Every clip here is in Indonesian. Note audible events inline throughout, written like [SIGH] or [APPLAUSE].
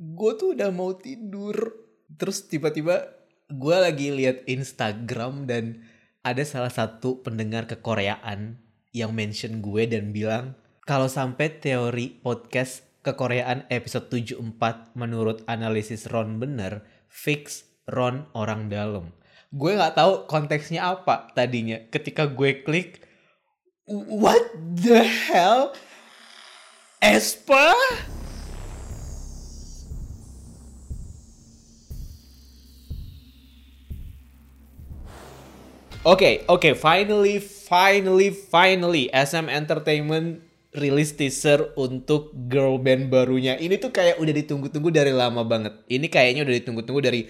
gue tuh udah mau tidur. Terus tiba-tiba gue lagi lihat Instagram dan ada salah satu pendengar kekoreaan yang mention gue dan bilang kalau sampai teori podcast kekoreaan episode 74 menurut analisis Ron bener fix Ron orang dalam. Gue nggak tahu konteksnya apa tadinya. Ketika gue klik what the hell? Espa Oke, okay, oke, okay, finally, finally, finally, SM Entertainment rilis teaser untuk girl band barunya. Ini tuh kayak udah ditunggu-tunggu dari lama banget. Ini kayaknya udah ditunggu-tunggu dari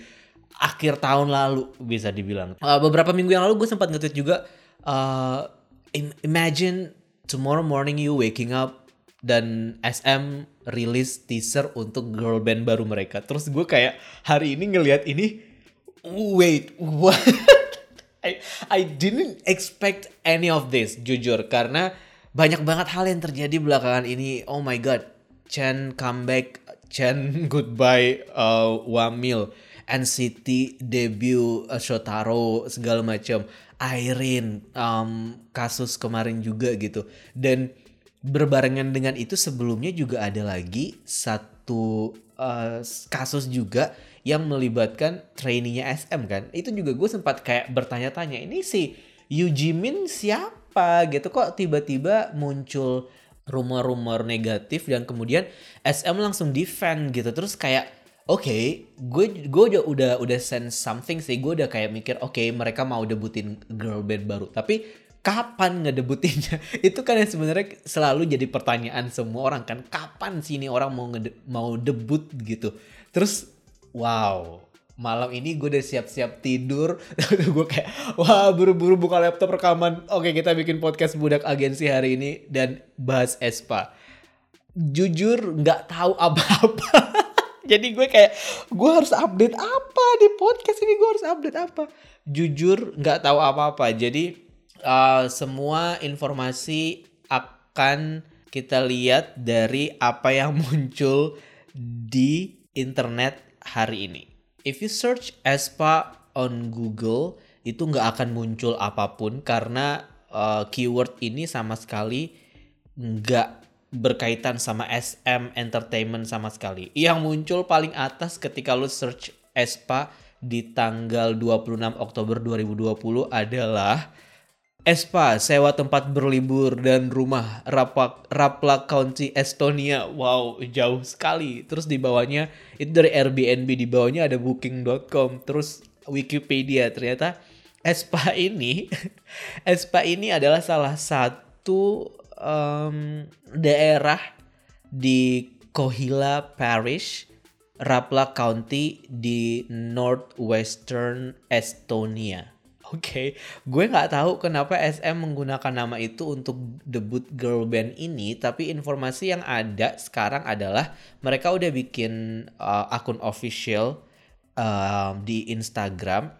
akhir tahun lalu bisa dibilang. Uh, beberapa minggu yang lalu gue sempat nge-tweet juga, uh, imagine tomorrow morning you waking up dan SM rilis teaser untuk girl band baru mereka. Terus gue kayak hari ini ngelihat ini, wait, what? [LAUGHS] I, didn't expect any of this jujur. Karena banyak banget hal yang terjadi belakangan ini. Oh my god, Chen comeback, Chen [LAUGHS] goodbye, uh, Wamil, NCT debut, uh, Shotaro segala macam, Irene, um, kasus kemarin juga gitu. Dan berbarengan dengan itu sebelumnya juga ada lagi satu uh, kasus juga yang melibatkan trainingnya SM kan? Itu juga gue sempat kayak bertanya-tanya ini si Yu Jimin siapa? Gitu. Kok tiba-tiba muncul rumor-rumor negatif dan kemudian SM langsung defend gitu. Terus kayak oke okay, gue gue udah udah udah something sih. Gue udah kayak mikir oke okay, mereka mau debutin girl band baru. Tapi kapan ngedebutinnya? [LAUGHS] Itu kan yang sebenarnya selalu jadi pertanyaan semua orang kan? Kapan sih ini orang mau ngede mau debut gitu? Terus wow. Malam ini gue udah siap-siap tidur. [LAUGHS] Gue kayak wah buru-buru buka laptop rekaman. Oke kita bikin podcast budak agensi hari ini dan bahas Espa. Jujur nggak tahu apa-apa. [LAUGHS] Jadi gue kayak gue harus update apa di podcast ini? Gue harus update apa? Jujur nggak tahu apa-apa. Jadi uh, semua informasi akan kita lihat dari apa yang [LAUGHS] muncul di internet hari ini. If you search Espa on Google itu nggak akan muncul apa pun karena uh, keyword ini sama sekali nggak berkaitan sama SM Entertainment sama sekali. Yang muncul paling atas ketika lu search Espa di tanggal 26 Oktober 2020 adalah Espa, sewa tempat berlibur dan rumah Rapak, Rapla County, Estonia. Wow, jauh sekali. Terus di bawahnya itu dari Airbnb di bawahnya ada booking.com. Terus Wikipedia ternyata Espa ini [LAUGHS] Espa ini adalah salah satu um, daerah di Kohila Parish, Rapla County di northwestern Estonia. Oke, okay. gue nggak tahu kenapa SM menggunakan nama itu untuk debut girl band ini, tapi informasi yang ada sekarang adalah mereka udah bikin uh, akun official uh, di Instagram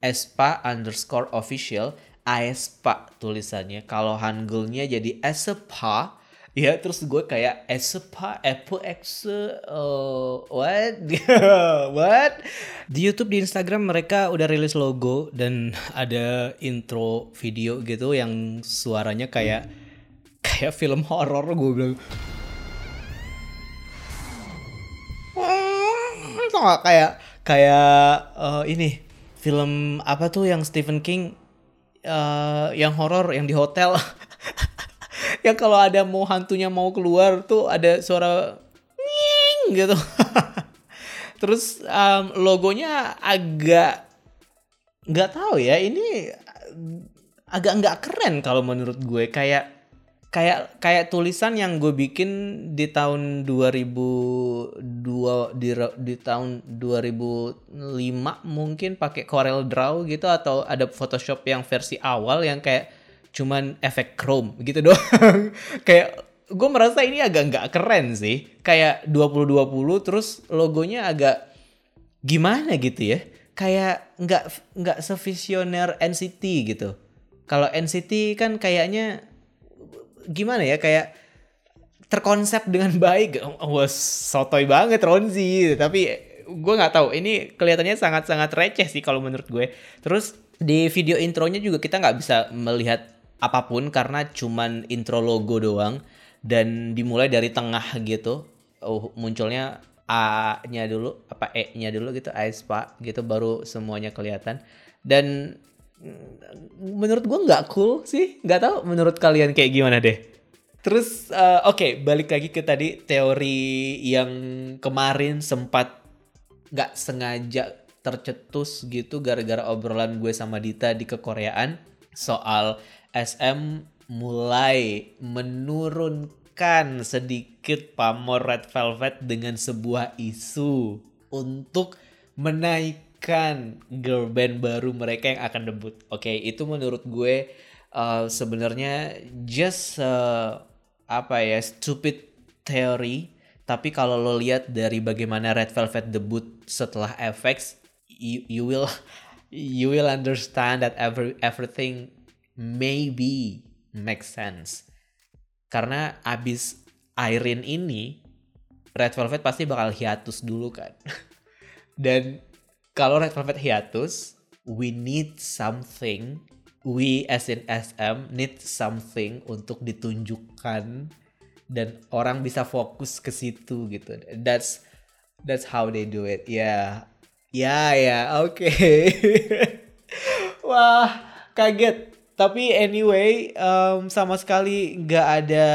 espa underscore official, aespa tulisannya. Kalau hangulnya jadi espa ya terus gue kayak Espa Apple X uh, what? [LAUGHS] What? Di YouTube di Instagram mereka udah rilis logo dan [LAUGHS] ada intro video gitu yang suaranya kayak kayak film horor gue bilang. Kayak kayak uh, ini film apa tuh yang Stephen King uh, yang horor yang di hotel [LAUGHS] yang kalau ada mau hantunya mau keluar tuh ada suara nying gitu. [LAUGHS] Terus um, logonya agak nggak tahu ya ini agak nggak keren kalau menurut gue kayak kayak kayak tulisan yang gue bikin di tahun 2002 di di tahun 2005 mungkin pakai Corel Draw gitu atau ada Photoshop yang versi awal yang kayak cuman efek chrome gitu [LAUGHS] doang. kayak gue merasa ini agak nggak keren sih. Kayak 2020 terus logonya agak gimana gitu ya. Kayak nggak nggak sevisioner NCT gitu. Kalau NCT kan kayaknya gimana ya kayak terkonsep dengan [LAUGHS] baik wah sotoy banget Ronzi tapi gue nggak tahu ini kelihatannya sangat-sangat receh sih kalau menurut gue terus di video intronya juga kita nggak bisa melihat apa pun karena cuman intro logo doang dan dimulai dari tengah gitu. Oh, munculnya A-nya dulu apa E-nya dulu gitu Aespa gitu baru semuanya kelihatan. Dan mm, menurut gue nggak cool sih nggak tahu menurut kalian kayak gimana deh. Terus uh, oke okay, balik lagi ke tadi teori yang kemarin sempat nggak sengaja tercetus gitu gara-gara obrolan gue sama Dita di kekoreaan soal SM mulai menurunkan sedikit pamor Red Velvet dengan sebuah isu untuk menaikkan girl band baru mereka yang akan debut. Oke, okay, itu menurut gue uh, sebenarnya just uh, apa ya stupid theory tapi kalau lo lihat dari bagaimana Red Velvet debut setelah FX you, you will you will understand that every everything maybe makes sense karena abis Irene ini Red Velvet pasti bakal hiatus dulu kan [LAUGHS] dan kalau Red Velvet hiatus we need something we as in SM need something untuk ditunjukkan dan orang bisa fokus ke situ gitu. That's that's how they do it. Yeah. Ya ya, oke. Okay. [LAUGHS] Wah, kaget. Tapi anyway, um, sama sekali nggak ada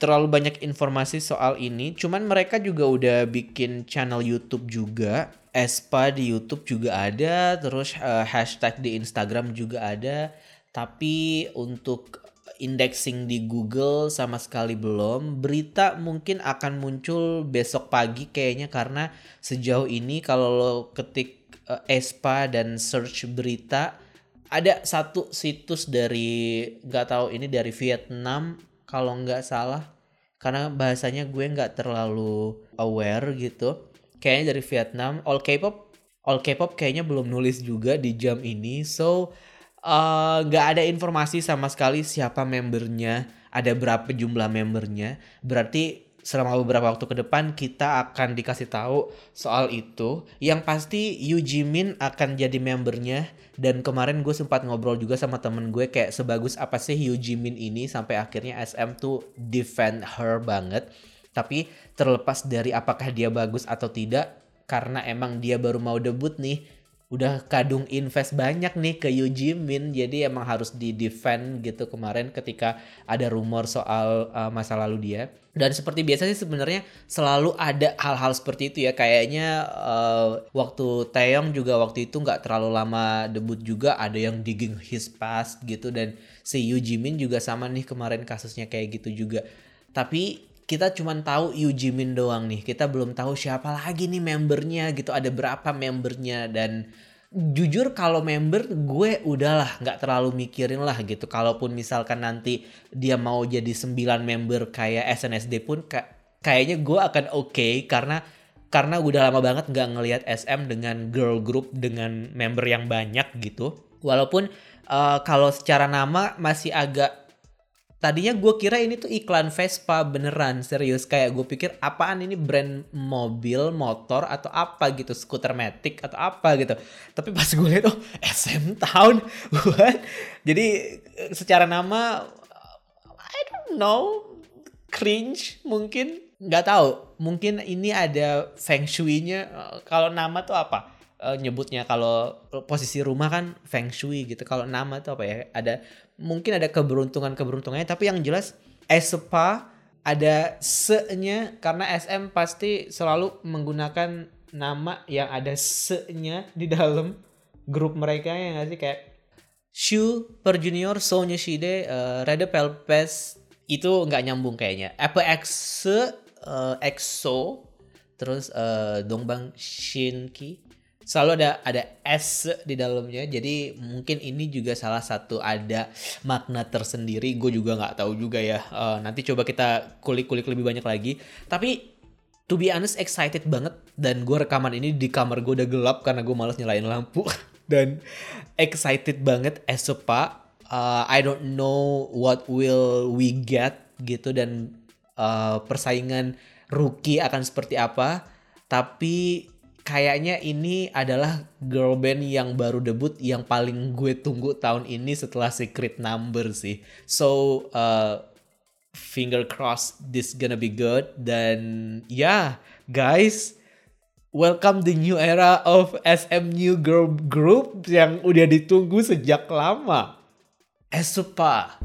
terlalu banyak informasi soal ini. Cuman mereka juga udah bikin channel YouTube juga Espa di YouTube juga ada, terus uh, hashtag di Instagram juga ada, tapi untuk indexing di Google sama sekali belum. Berita mungkin akan muncul besok pagi kayaknya karena sejauh ini kalau lo ketik uh, Espa dan search berita ada satu situs dari nggak tahu ini dari Vietnam kalau nggak salah. Karena bahasanya gue nggak terlalu aware gitu. Kayaknya dari Vietnam. All K-pop all K-pop kayaknya belum nulis juga di jam ini. So nggak uh, ada informasi sama sekali siapa membernya ada berapa jumlah membernya berarti selama beberapa waktu ke depan kita akan dikasih tahu soal itu. Yang pasti Yu Jimin akan jadi membernya dan kemarin gue sempat ngobrol juga sama temen gue kayak sebagus apa sih Yu Jimin ini sampai akhirnya SM tuh defend her banget. Tapi terlepas dari apakah dia bagus atau tidak, karena emang dia baru mau debut nih, udah kadung invest banyak nih ke Yu Jimin jadi emang harus di defend gitu kemarin ketika ada rumor soal uh, masa lalu dia. Dan seperti biasa sih sebenarnya selalu ada hal-hal seperti itu ya. Kayaknya uh, waktu Taeyong juga waktu itu nggak terlalu lama debut juga ada yang digging his past gitu. Dan si Yu Jimin juga sama nih kemarin kasusnya kayak gitu juga. Tapi kita cuma tahu Yu Jimin doang nih. Kita belum tahu siapa lagi nih membernya gitu. Ada berapa membernya dan jujur kalau member gue udahlah nggak terlalu mikirin lah gitu. Kalaupun misalkan nanti dia mau jadi 9 member kayak SNSD pun kayaknya gue akan oke okay karena karena udah lama banget nggak ngelihat SM dengan girl group dengan member yang banyak gitu. Walaupun uh, kalau secara nama masih agak Tadinya gue kira ini tuh iklan Vespa beneran serius. Kayak gue pikir apaan ini brand mobil motor atau apa gitu? Skuter matic atau apa gitu? Tapi pas gue lihat oh SM Town. [LAUGHS] What? Jadi secara nama I don't know. Cringe mungkin. Nggak tahu. Mungkin ini ada feng shui-nya. Kalau nama tuh apa? Uh, nyebutnya kalau posisi rumah kan feng shui gitu. Kalau nama tuh apa ya? Ada mungkin ada keberuntungan-keberuntungannya tapi yang jelas Espa ada se-nya karena SM pasti selalu menggunakan nama yang ada se-nya di dalam grup mereka ya nggak sih? Kayak Shu per junior Sonya Shide uh, Reda Pelpes itu nggak nyambung kayaknya. Apa X uh, EXO terus uh, Dongbang Shinki selalu ada ada S di dalamnya. Jadi mungkin ini juga salah satu ada makna tersendiri. Gue juga nggak tahu juga ya. Uh, nanti coba kita kulik-kulik lebih banyak lagi. Tapi to be honest excited banget. Dan gue rekaman ini di kamar gue udah gelap karena gue malas nyalain lampu. [LAUGHS] Dan excited banget Esopa uh, I don't know what will we get gitu dan uh, persaingan rookie akan seperti apa. Tapi kayaknya ini adalah girl band yang baru debut yang paling gue tunggu tahun ini setelah Secret Number sih. So uh, finger crossed this gonna be good dan ya yeah, guys welcome the new era of SMU girl group yang udah ditunggu sejak lama. Esupa